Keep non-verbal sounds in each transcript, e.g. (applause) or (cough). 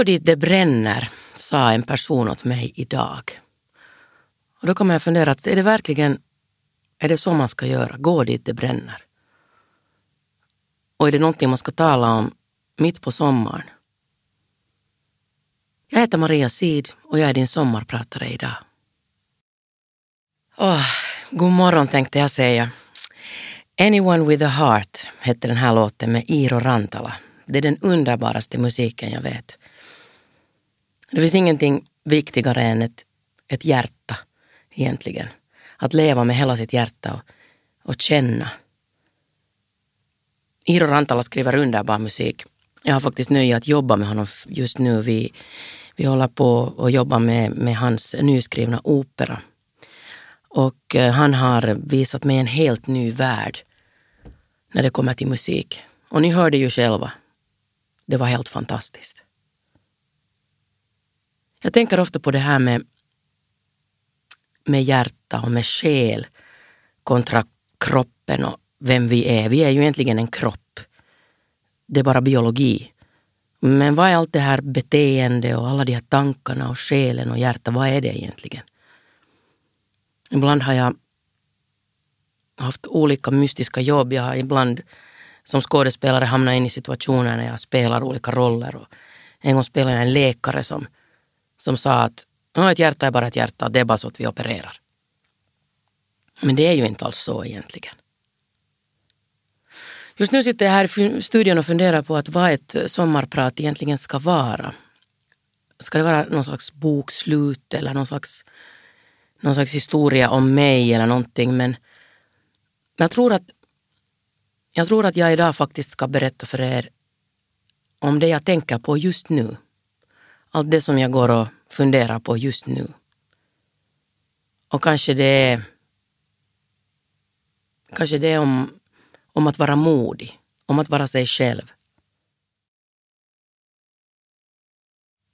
Gå dit det bränner, sa en person åt mig idag. Och då kommer jag fundera, att är det verkligen är det så man ska göra? Gå dit det bränner? Och är det någonting man ska tala om mitt på sommaren? Jag heter Maria Sid och jag är din sommarpratare idag. Oh, god morgon tänkte jag säga. Anyone with a heart hette den här låten med Iro Rantala. Det är den underbaraste musiken jag vet. Det finns ingenting viktigare än ett, ett hjärta egentligen. Att leva med hela sitt hjärta och, och känna. Iro Rantala skriver underbar musik. Jag har faktiskt nöje att jobba med honom just nu. Vi, vi håller på att jobba med, med hans nyskrivna opera. Och eh, han har visat mig en helt ny värld när det kommer till musik. Och ni hörde ju själva. Det var helt fantastiskt. Jag tänker ofta på det här med, med hjärta och med själ kontra kroppen och vem vi är. Vi är ju egentligen en kropp. Det är bara biologi. Men vad är allt det här beteende och alla de här tankarna och själen och hjärta, vad är det egentligen? Ibland har jag haft olika mystiska jobb. Jag har ibland som skådespelare hamnat in i situationer när jag spelar olika roller. Och en gång spelade jag en läkare som, som sa att ett hjärta är bara ett hjärta, det är bara så att vi opererar. Men det är ju inte alls så egentligen. Just nu sitter jag här i studion och funderar på att vad ett eh, sommarprat egentligen ska vara. Ska det vara någon slags bokslut eller någon slags, någon slags historia om mig eller någonting. Men jag tror, att, jag tror att jag idag faktiskt ska berätta för er om det jag tänker på just nu. Allt det som jag går och funderar på just nu. Och kanske det är Kanske det är om om att vara modig, om att vara sig själv.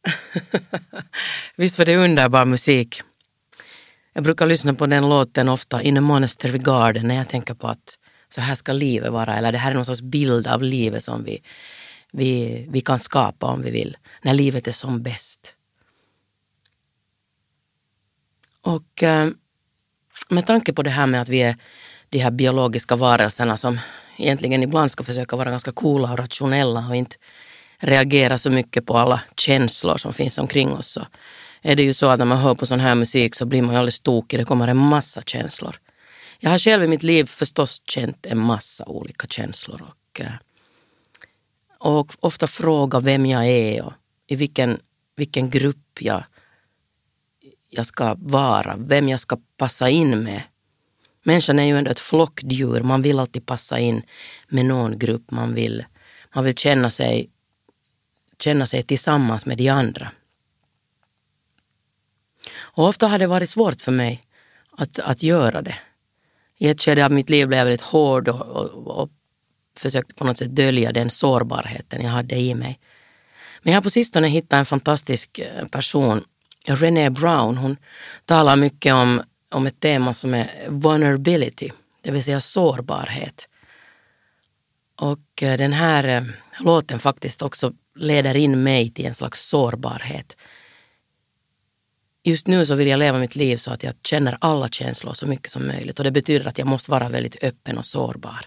(laughs) Visst var det underbar musik. Jag brukar lyssna på den låten ofta, In a Monastery Garden, när jag tänker på att så här ska livet vara, eller det här är någon sorts bild av livet som vi, vi, vi kan skapa om vi vill, när livet är som bäst. Och eh, med tanke på det här med att vi är de här biologiska varelserna som egentligen ibland ska försöka vara ganska coola och rationella och inte reagera så mycket på alla känslor som finns omkring oss. Så är det ju så att när man hör på sån här musik så blir man ju alldeles tokig. Det kommer en massa känslor. Jag har själv i mitt liv förstås känt en massa olika känslor och, eh, och ofta fråga vem jag är och i vilken, vilken grupp jag, jag ska vara, vem jag ska passa in med Människan är ju ändå ett flockdjur. Man vill alltid passa in med någon grupp. Man vill, man vill känna, sig, känna sig tillsammans med de andra. Och ofta har det varit svårt för mig att, att göra det. I ett skede av mitt liv blev jag väldigt hård och, och, och försökte på något sätt dölja den sårbarheten jag hade i mig. Men jag har på sistone hittat en fantastisk eh, person, René Brown. Hon talar mycket om om ett tema som är vulnerability, det vill säga sårbarhet. Och eh, den här eh, låten faktiskt också leder in mig till en slags sårbarhet. Just nu så vill jag leva mitt liv så att jag känner alla känslor så mycket som möjligt och det betyder att jag måste vara väldigt öppen och sårbar.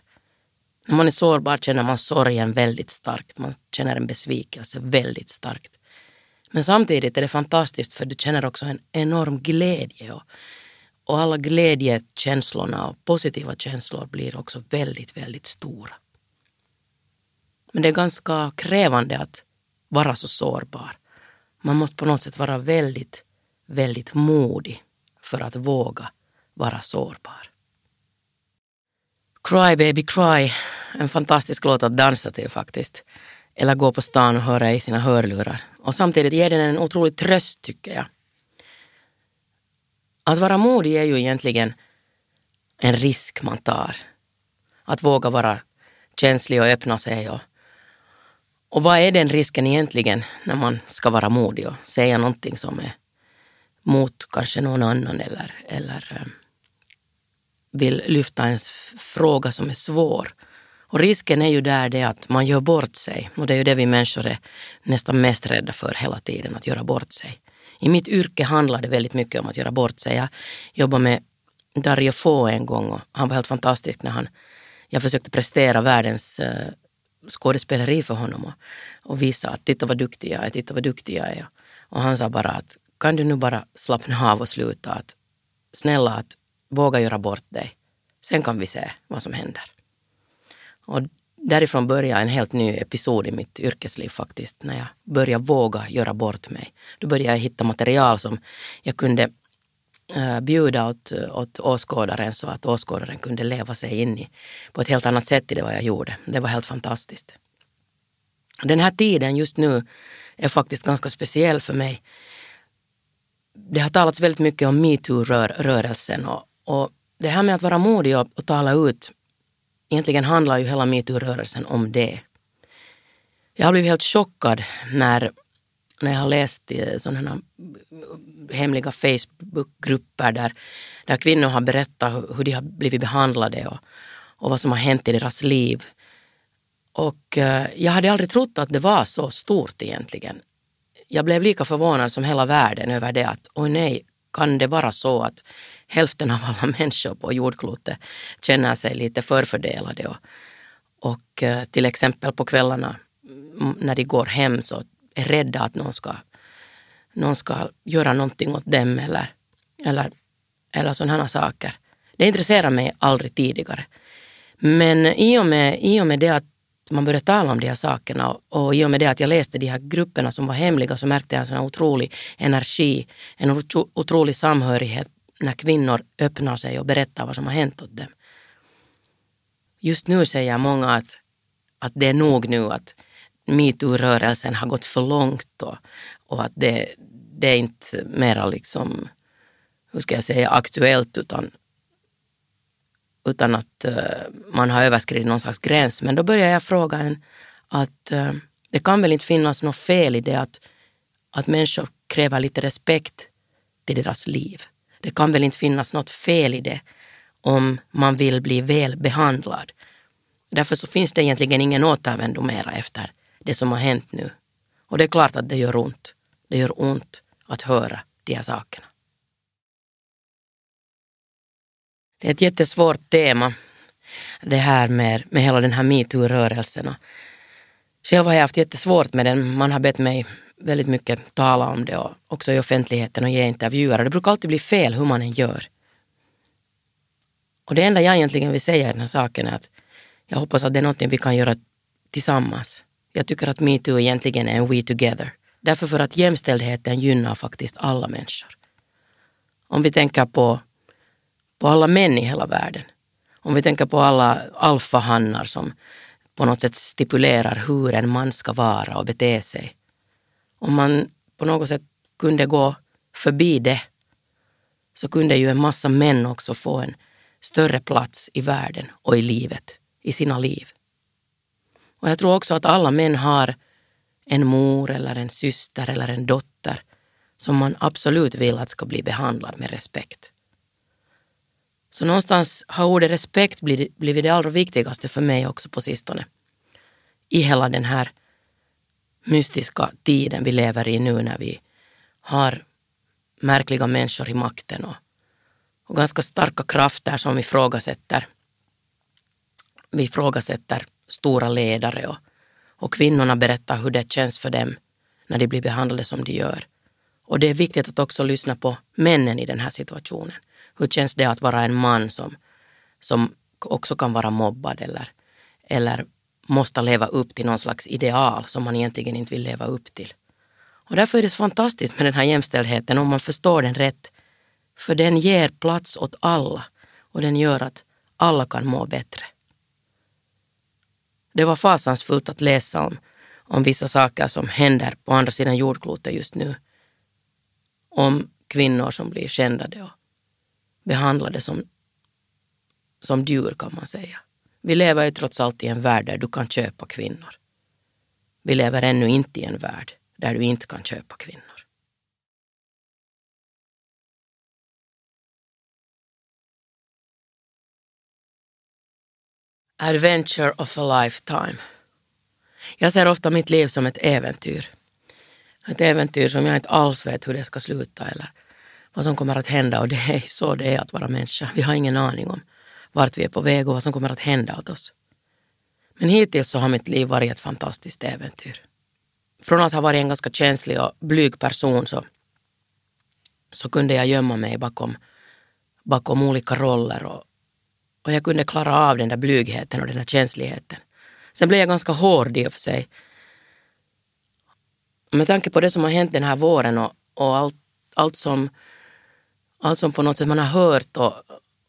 När man är sårbar känner man sorgen väldigt starkt, man känner en besvikelse väldigt starkt. Men samtidigt är det fantastiskt för du känner också en enorm glädje och och alla glädjekänslorna och positiva känslor blir också väldigt, väldigt stora. Men det är ganska krävande att vara så sårbar. Man måste på något sätt vara väldigt, väldigt modig för att våga vara sårbar. Cry baby cry, en fantastisk låt att dansa till faktiskt. Eller gå på stan och höra i sina hörlurar. Och samtidigt ger den en otrolig tröst tycker jag. Att vara modig är ju egentligen en risk man tar. Att våga vara känslig och öppna sig. Och, och vad är den risken egentligen när man ska vara modig och säga någonting som är mot kanske någon annan eller, eller eh, vill lyfta en fråga som är svår och risken är ju där det att man gör bort sig. Och det är ju det vi människor är nästan mest rädda för hela tiden, att göra bort sig. I mitt yrke handlar det väldigt mycket om att göra bort sig. Jag jobbade med Dario Fo en gång och han var helt fantastisk när han, jag försökte prestera världens uh, skådespeleri för honom och, och visa att titta vad duktig jag är, titta vad duktig jag är. Och han sa bara att kan du nu bara slappna av och sluta att snälla att våga göra bort dig. Sen kan vi se vad som händer. Och därifrån började en helt ny episod i mitt yrkesliv faktiskt. När jag började våga göra bort mig. Då började jag hitta material som jag kunde eh, bjuda åt, åt åskådaren så att åskådaren kunde leva sig in i på ett helt annat sätt i det vad jag gjorde. Det var helt fantastiskt. Den här tiden just nu är faktiskt ganska speciell för mig. Det har talats väldigt mycket om metoo-rörelsen och, och det här med att vara modig och, och tala ut, egentligen handlar ju hela metoo-rörelsen om det. Jag har blivit helt chockad när, när jag har läst eh, sådana eh, hemliga Facebookgrupper där, där kvinnor har berättat hur de har blivit behandlade och, och vad som har hänt i deras liv. Och eh, jag hade aldrig trott att det var så stort egentligen. Jag blev lika förvånad som hela världen över det att, oj nej, kan det vara så att hälften av alla (laughs) människor på jordklotet känner sig lite förfördelade och, och eh, till exempel på kvällarna mm, när de går hem så är rädda att någon ska, någon ska göra någonting åt dem eller, eller, eller sådana saker. Det intresserar mig aldrig tidigare. Men i och med, i och med det att man började tala om de här sakerna och, och i och med det att jag läste de här grupperna som var hemliga så märkte jag en sån otrolig energi, en otrolig samhörighet när kvinnor öppnar sig och berättar vad som har hänt åt dem. Just nu säger många att, att det är nog nu att metoo-rörelsen har gått för långt och, och att det, det är inte mera liksom, hur ska jag säga, aktuellt utan, utan att uh, man har överskridit någon slags gräns. Men då börjar jag fråga en att uh, det kan väl inte finnas något fel i det att, att människor kräver lite respekt till deras liv. Det kan väl inte finnas något fel i det om man vill bli väl behandlad. Därför så finns det egentligen ingen återvändo mera efter det som har hänt nu. Och det är klart att det gör ont. Det gör ont att höra de här sakerna. Det är ett jättesvårt tema, det här med, med hela den här metoo-rörelsen. Själv har jag haft jättesvårt med den. Man har bett mig väldigt mycket tala om det och också i offentligheten och ge intervjuer. Det brukar alltid bli fel hur man än gör. Och det enda jag egentligen vill säga i den här saken är att jag hoppas att det är någonting vi kan göra tillsammans. Jag tycker att metoo egentligen är en we together. Därför för att jämställdheten gynnar faktiskt alla människor. Om vi tänker på, på alla män i hela världen. Om vi tänker på alla alfahannar som på något sätt stipulerar hur en man ska vara och bete sig om man på något sätt kunde gå förbi det så kunde ju en massa män också få en större plats i världen och i livet, i sina liv. Och jag tror också att alla män har en mor eller en syster eller en dotter som man absolut vill att ska bli behandlad med respekt. Så någonstans har ordet respekt blivit det allra viktigaste för mig också på sistone. I hela den här mystiska tiden vi lever i nu när vi har märkliga människor i makten och, och ganska starka krafter som ifrågasätter, vi ifrågasätter stora ledare och, och kvinnorna berättar hur det känns för dem när de blir behandlade som de gör. Och det är viktigt att också lyssna på männen i den här situationen. Hur känns det att vara en man som, som också kan vara mobbad eller, eller måste leva upp till någon slags ideal som man egentligen inte vill leva upp till. Och därför är det så fantastiskt med den här jämställdheten om man förstår den rätt. För den ger plats åt alla och den gör att alla kan må bättre. Det var fasansfullt att läsa om, om vissa saker som händer på andra sidan jordklotet just nu. Om kvinnor som blir skändade och behandlade som, som djur kan man säga. Vi lever ju trots allt i en värld där du kan köpa kvinnor. Vi lever ännu inte i en värld där du inte kan köpa kvinnor. Adventure of a lifetime. Jag ser ofta mitt liv som ett äventyr. Ett äventyr som jag inte alls vet hur det ska sluta eller vad som kommer att hända och det är så det är att vara människa. Vi har ingen aning om vart vi är på väg och vad som kommer att hända åt oss. Men hittills så har mitt liv varit ett fantastiskt äventyr. Från att ha varit en ganska känslig och blyg person så, så kunde jag gömma mig bakom, bakom olika roller och, och jag kunde klara av den där blygheten och den där känsligheten. Sen blev jag ganska hård i och för sig. Med tanke på det som har hänt den här våren och, och allt, allt, som, allt som på något sätt man har hört och,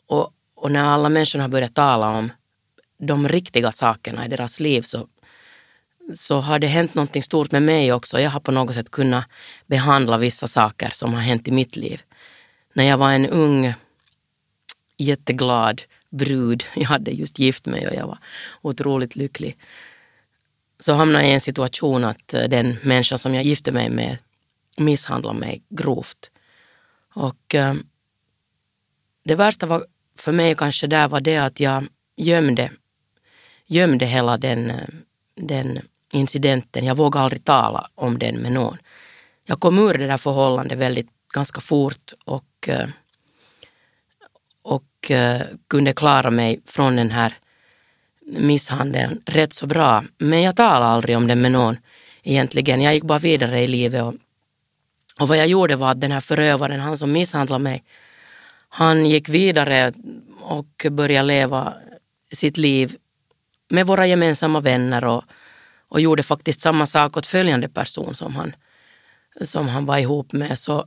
och, och när alla människor har börjat tala om de riktiga sakerna i deras liv så, så har det hänt någonting stort med mig också. Jag har på något sätt kunnat behandla vissa saker som har hänt i mitt liv. När jag var en ung, jätteglad brud, (laughs) jag hade just gift mig och jag var otroligt lycklig, så hamnade jag i en situation att eh, den människa som jag gifte mig med misshandlade mig grovt. Och eh, det värsta var för mig kanske där var det att jag gömde, gömde hela den, den incidenten. Jag vågade aldrig tala om den med någon. Jag kom ur det där förhållandet väldigt ganska fort och, eh, och eh, kunde klara mig från den här misshandeln rätt så bra. Men jag talade aldrig om den med någon egentligen. Jag gick bara vidare i livet och, och vad jag gjorde var att den här förövaren, han som misshandlade mig, han gick vidare och började leva sitt liv med våra gemensamma vänner och, och gjorde faktiskt samma sak åt följande person som han, som han var ihop med. Så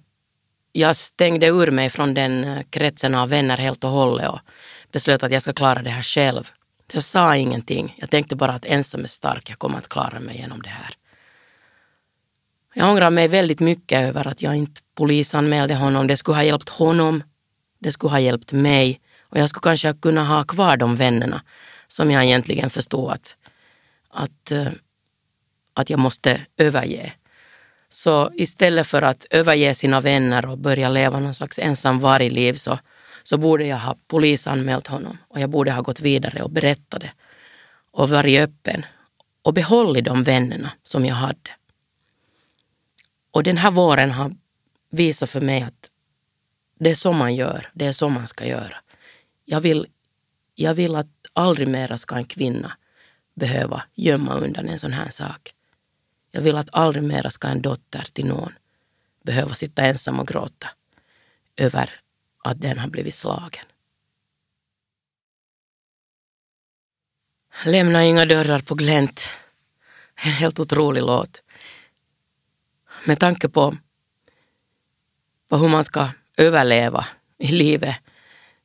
jag stängde ur mig från den eh, kretsen av vänner helt och hållet och beslöt att jag ska klara det här själv. Så jag sa ingenting. Jag tänkte bara att ensam är stark, jag kommer att klara mig genom det här. Jag ångrar mig väldigt mycket över att jag inte polisanmälde honom. Det skulle ha hjälpt honom. Det skulle ha hjälpt mig. Och jag skulle kanske kunna ha kvar de vännerna som jag egentligen förstår att, att, eh, att jag måste överge. Så istället för att överge sina vänner och börja leva någon slags ensam vargliv så, så borde jag ha polisanmält honom och jag borde ha gått vidare och berättat det och varit öppen och behållit de vännerna som jag hade. Och den här våren har visat för mig att det är så man gör, det är så man ska göra. Jag vill, jag vill att aldrig mera ska en kvinna behöva gömma undan en sån här sak. Jag vill att aldrig mera ska en dotter till någon behöva sitta ensam och gråta över att den har blivit slagen. Lämna inga dörrar på glänt. En helt otrolig låt. Med tanke på, på hur man ska överleva i livet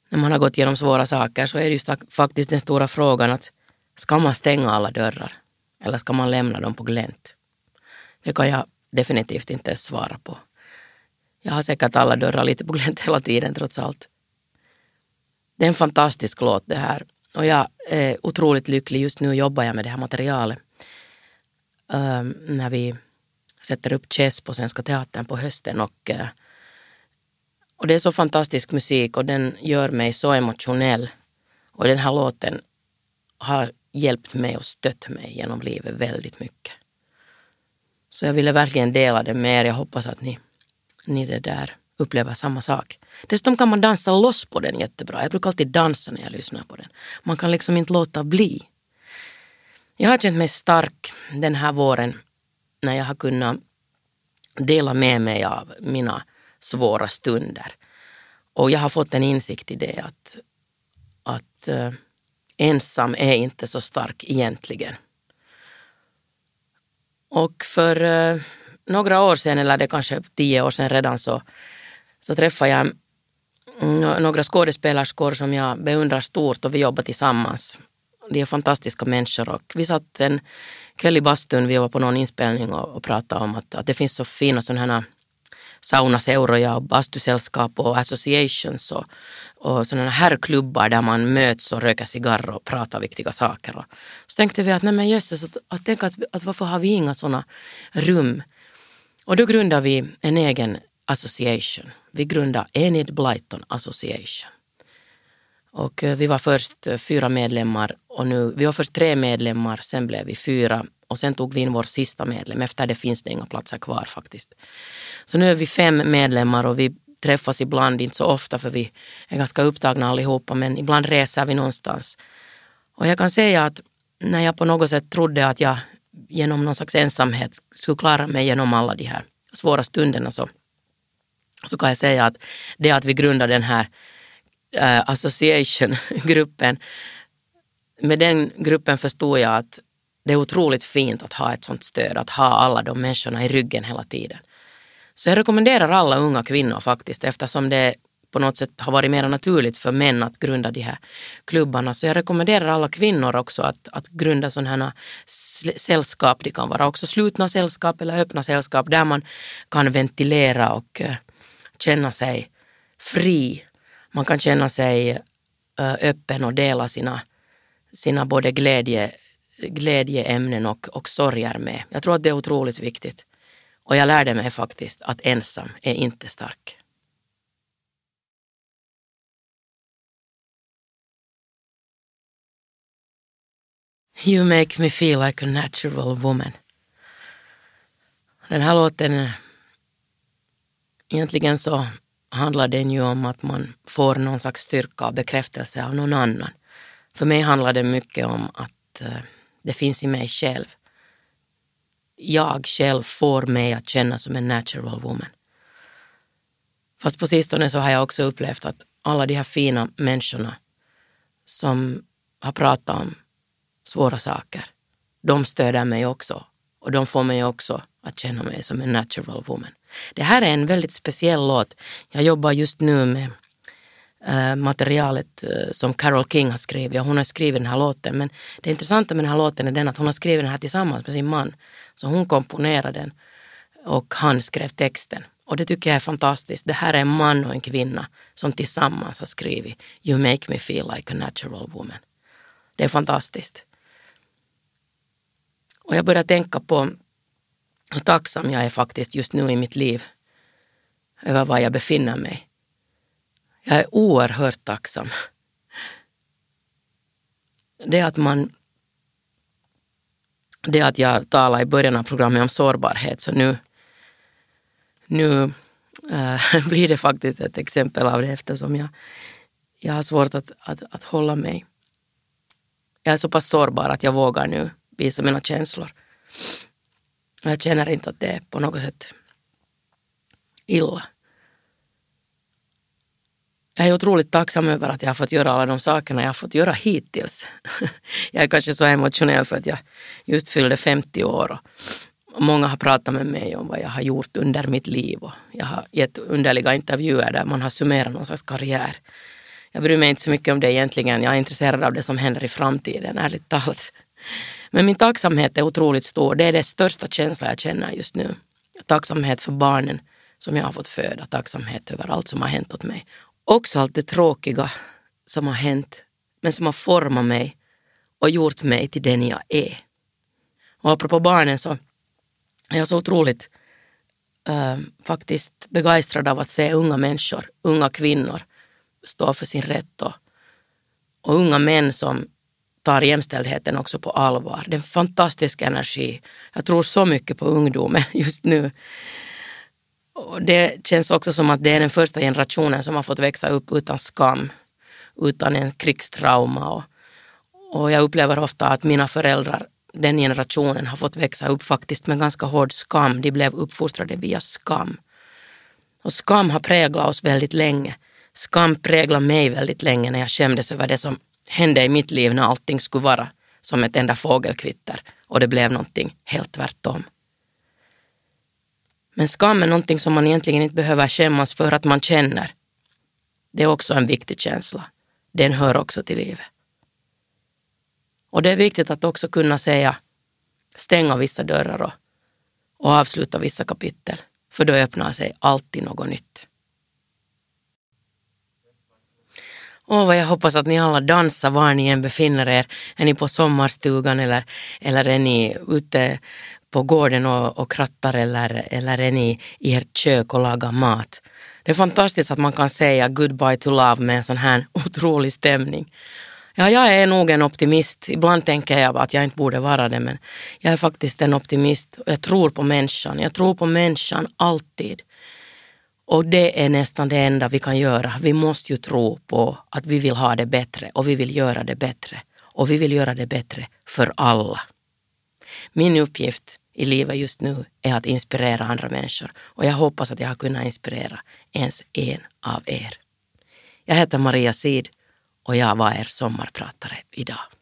när man har gått igenom svåra saker så är det just faktiskt den stora frågan att ska man stänga alla dörrar eller ska man lämna dem på glänt? Det kan jag definitivt inte ens svara på. Jag har säkert alla dörrar lite på glänt hela tiden trots allt. Det är en fantastisk låt det här och jag är otroligt lycklig. Just nu jobbar jag med det här materialet. Um, när vi sätter upp Chess på Svenska Teatern på hösten och uh, och det är så fantastisk musik och den gör mig så emotionell. Och den här låten har hjälpt mig och stött mig genom livet väldigt mycket. Så jag ville verkligen dela det med er. Jag hoppas att ni, ni det där upplever samma sak. Dessutom kan man dansa loss på den jättebra. Jag brukar alltid dansa när jag lyssnar på den. Man kan liksom inte låta bli. Jag har känt mig stark den här våren när jag har kunnat dela med mig av mina svåra stunder. Och jag har fått en insikt i det att, att uh, ensam är inte så stark egentligen. Och för uh, några år sedan, eller det kanske tio år sedan redan, så, så träffade jag mm, några skådespelerskor som jag beundrar stort och vi jobbar tillsammans. De är fantastiska människor och vi satt en kväll i bastun, vi var på någon inspelning och, och pratade om att, att det finns så fina sådana här saunaseuroja och bastusällskap och associations och, och sådana herrklubbar där man möts och röker cigarr och pratar viktiga saker. Och så tänkte vi att nej men jösses, att, att, tänk att, att varför har vi inga sådana rum? Och då grundade vi en egen association. Vi grundade Enid Blyton Association. Och eh, vi var först eh, fyra medlemmar och nu, vi var först tre medlemmar, sen blev vi fyra och sen tog vi in vår sista medlem. Efter det finns det inga platser kvar faktiskt. Så nu är vi fem medlemmar och vi träffas ibland, inte så ofta för vi är ganska upptagna allihopa, men ibland reser vi någonstans. Och jag kan säga att när jag på något sätt trodde att jag genom någon slags ensamhet skulle klara mig genom alla de här svåra stunderna så, så kan jag säga att det att vi grundade den här eh, association-gruppen, med den gruppen förstod jag att det är otroligt fint att ha ett sånt stöd, att ha alla de människorna i ryggen hela tiden. Så jag rekommenderar alla unga kvinnor faktiskt eftersom det på något sätt har varit mer naturligt för män att grunda de här klubbarna. Så jag rekommenderar alla kvinnor också att, att grunda sådana här sällskap. Det kan vara också slutna sällskap eller öppna sällskap där man kan ventilera och eh, känna sig fri. Man kan känna sig eh, öppen och dela sina, sina både glädje, glädjeämnen och, och sorger med. Jag tror att det är otroligt viktigt. Och jag lärde mig faktiskt att ensam är inte stark. You make me feel like a natural woman. Den här låten, egentligen så handlar den ju om att man får någon slags styrka och bekräftelse av någon annan. För mig handlar det mycket om att eh, det finns i mig själv jag själv får mig att känna som en natural woman. Fast på sistone så har jag också upplevt att alla de här fina människorna som har pratat om svåra saker, de stöder mig också och de får mig också att känna mig som en natural woman. Det här är en väldigt speciell låt. Jag jobbar just nu med Eh, materialet eh, som Carol King har skrivit och hon har skrivit den här låten. Men det intressanta med den här låten är den att hon har skrivit den här tillsammans med sin man så hon komponerade den och han skrev texten. Och det tycker jag är fantastiskt. Det här är en man och en kvinna som tillsammans har skrivit You make me feel like a natural woman. Det är fantastiskt. Och jag börjar tänka på hur tacksam jag är faktiskt just nu i mitt liv över var jag befinner mig. Jag är oerhört tacksam. Det att man det att jag talade i början av programmet om sårbarhet, så nu, nu äh, (laughs) blir det faktiskt ett exempel av det eftersom jag, jag har svårt att, att, att hålla mig. Jag är så pass sårbar att jag vågar nu visa mina känslor. Jag känner inte att det är på något sätt illa. Jag är otroligt tacksam över att jag har fått göra alla de sakerna jag har fått göra hittills. (laughs) Jag är kanske så emotionell för att jag just fyllde 50 år och många har pratat med mig om vad jag har gjort under mitt liv och jag har gett underliga intervjuer där man har summerat någon slags karriär. Jag bryr mig inte så mycket om det egentligen. Jag är intresserad av det som händer i framtiden, ärligt talat. Men min tacksamhet är otroligt stor. Det är det största känsla jag känner just nu. Tacksamhet för barnen som jag har fått föda. Tacksamhet över allt som har hänt åt mig också allt det tråkiga som har hänt, men som har format mig och gjort mig till den jag är. Och apropå barnen så är jag så otroligt äh, faktiskt begeistrad av att se unga människor, unga kvinnor stå för sin rätt och, och unga män som tar jämställdheten också på allvar. Det är en fantastisk energi. Jag tror så mycket på ungdomen (laughs) just nu. Och det känns också som att det är den första generationen som har fått växa upp utan skam, utan en krigstrauma. Och, och jag upplever ofta att mina föräldrar, den generationen, har fått växa upp faktiskt med ganska hård skam. De blev uppfostrade via skam. Och skam har präglat oss väldigt länge. Skam präglade mig väldigt länge när jag skämdes över det som hände i mitt liv när allting skulle vara som ett enda fågelkvitter och det blev någonting helt tvärtom. Men skam är någonting som man egentligen inte behöver skämmas för att man känner. Det är också en viktig känsla. Den hör också till livet. Och det är viktigt att också kunna säga stänga vissa dörrar och, och avsluta vissa kapitel. För då öppnar sig alltid något nytt. Åh, vad jag hoppas att ni alla dansar var ni än befinner er. Är ni på sommarstugan eller, eller är ni ute på gården och, och krattar eller, eller är ni i ert kök och lagar mat. Det är fantastiskt att man kan säga goodbye to love med en sån här (laughs) otrolig stämning. Ja, jag är nog en optimist. Ibland tänker jag att jag inte borde vara det, men jag är faktiskt en optimist. Jag tror på människan. Jag tror på människan alltid. Och det är nästan det enda vi kan göra. Vi måste ju tro på att vi vill ha det bättre och vi vill göra det bättre. Och vi vill göra det bättre för alla. Min uppgift i livet just nu är att inspirera andra människor och jag hoppas att jag har kunnat inspirera ens en av er. Jag heter Maria Sid och jag var er sommarpratare idag.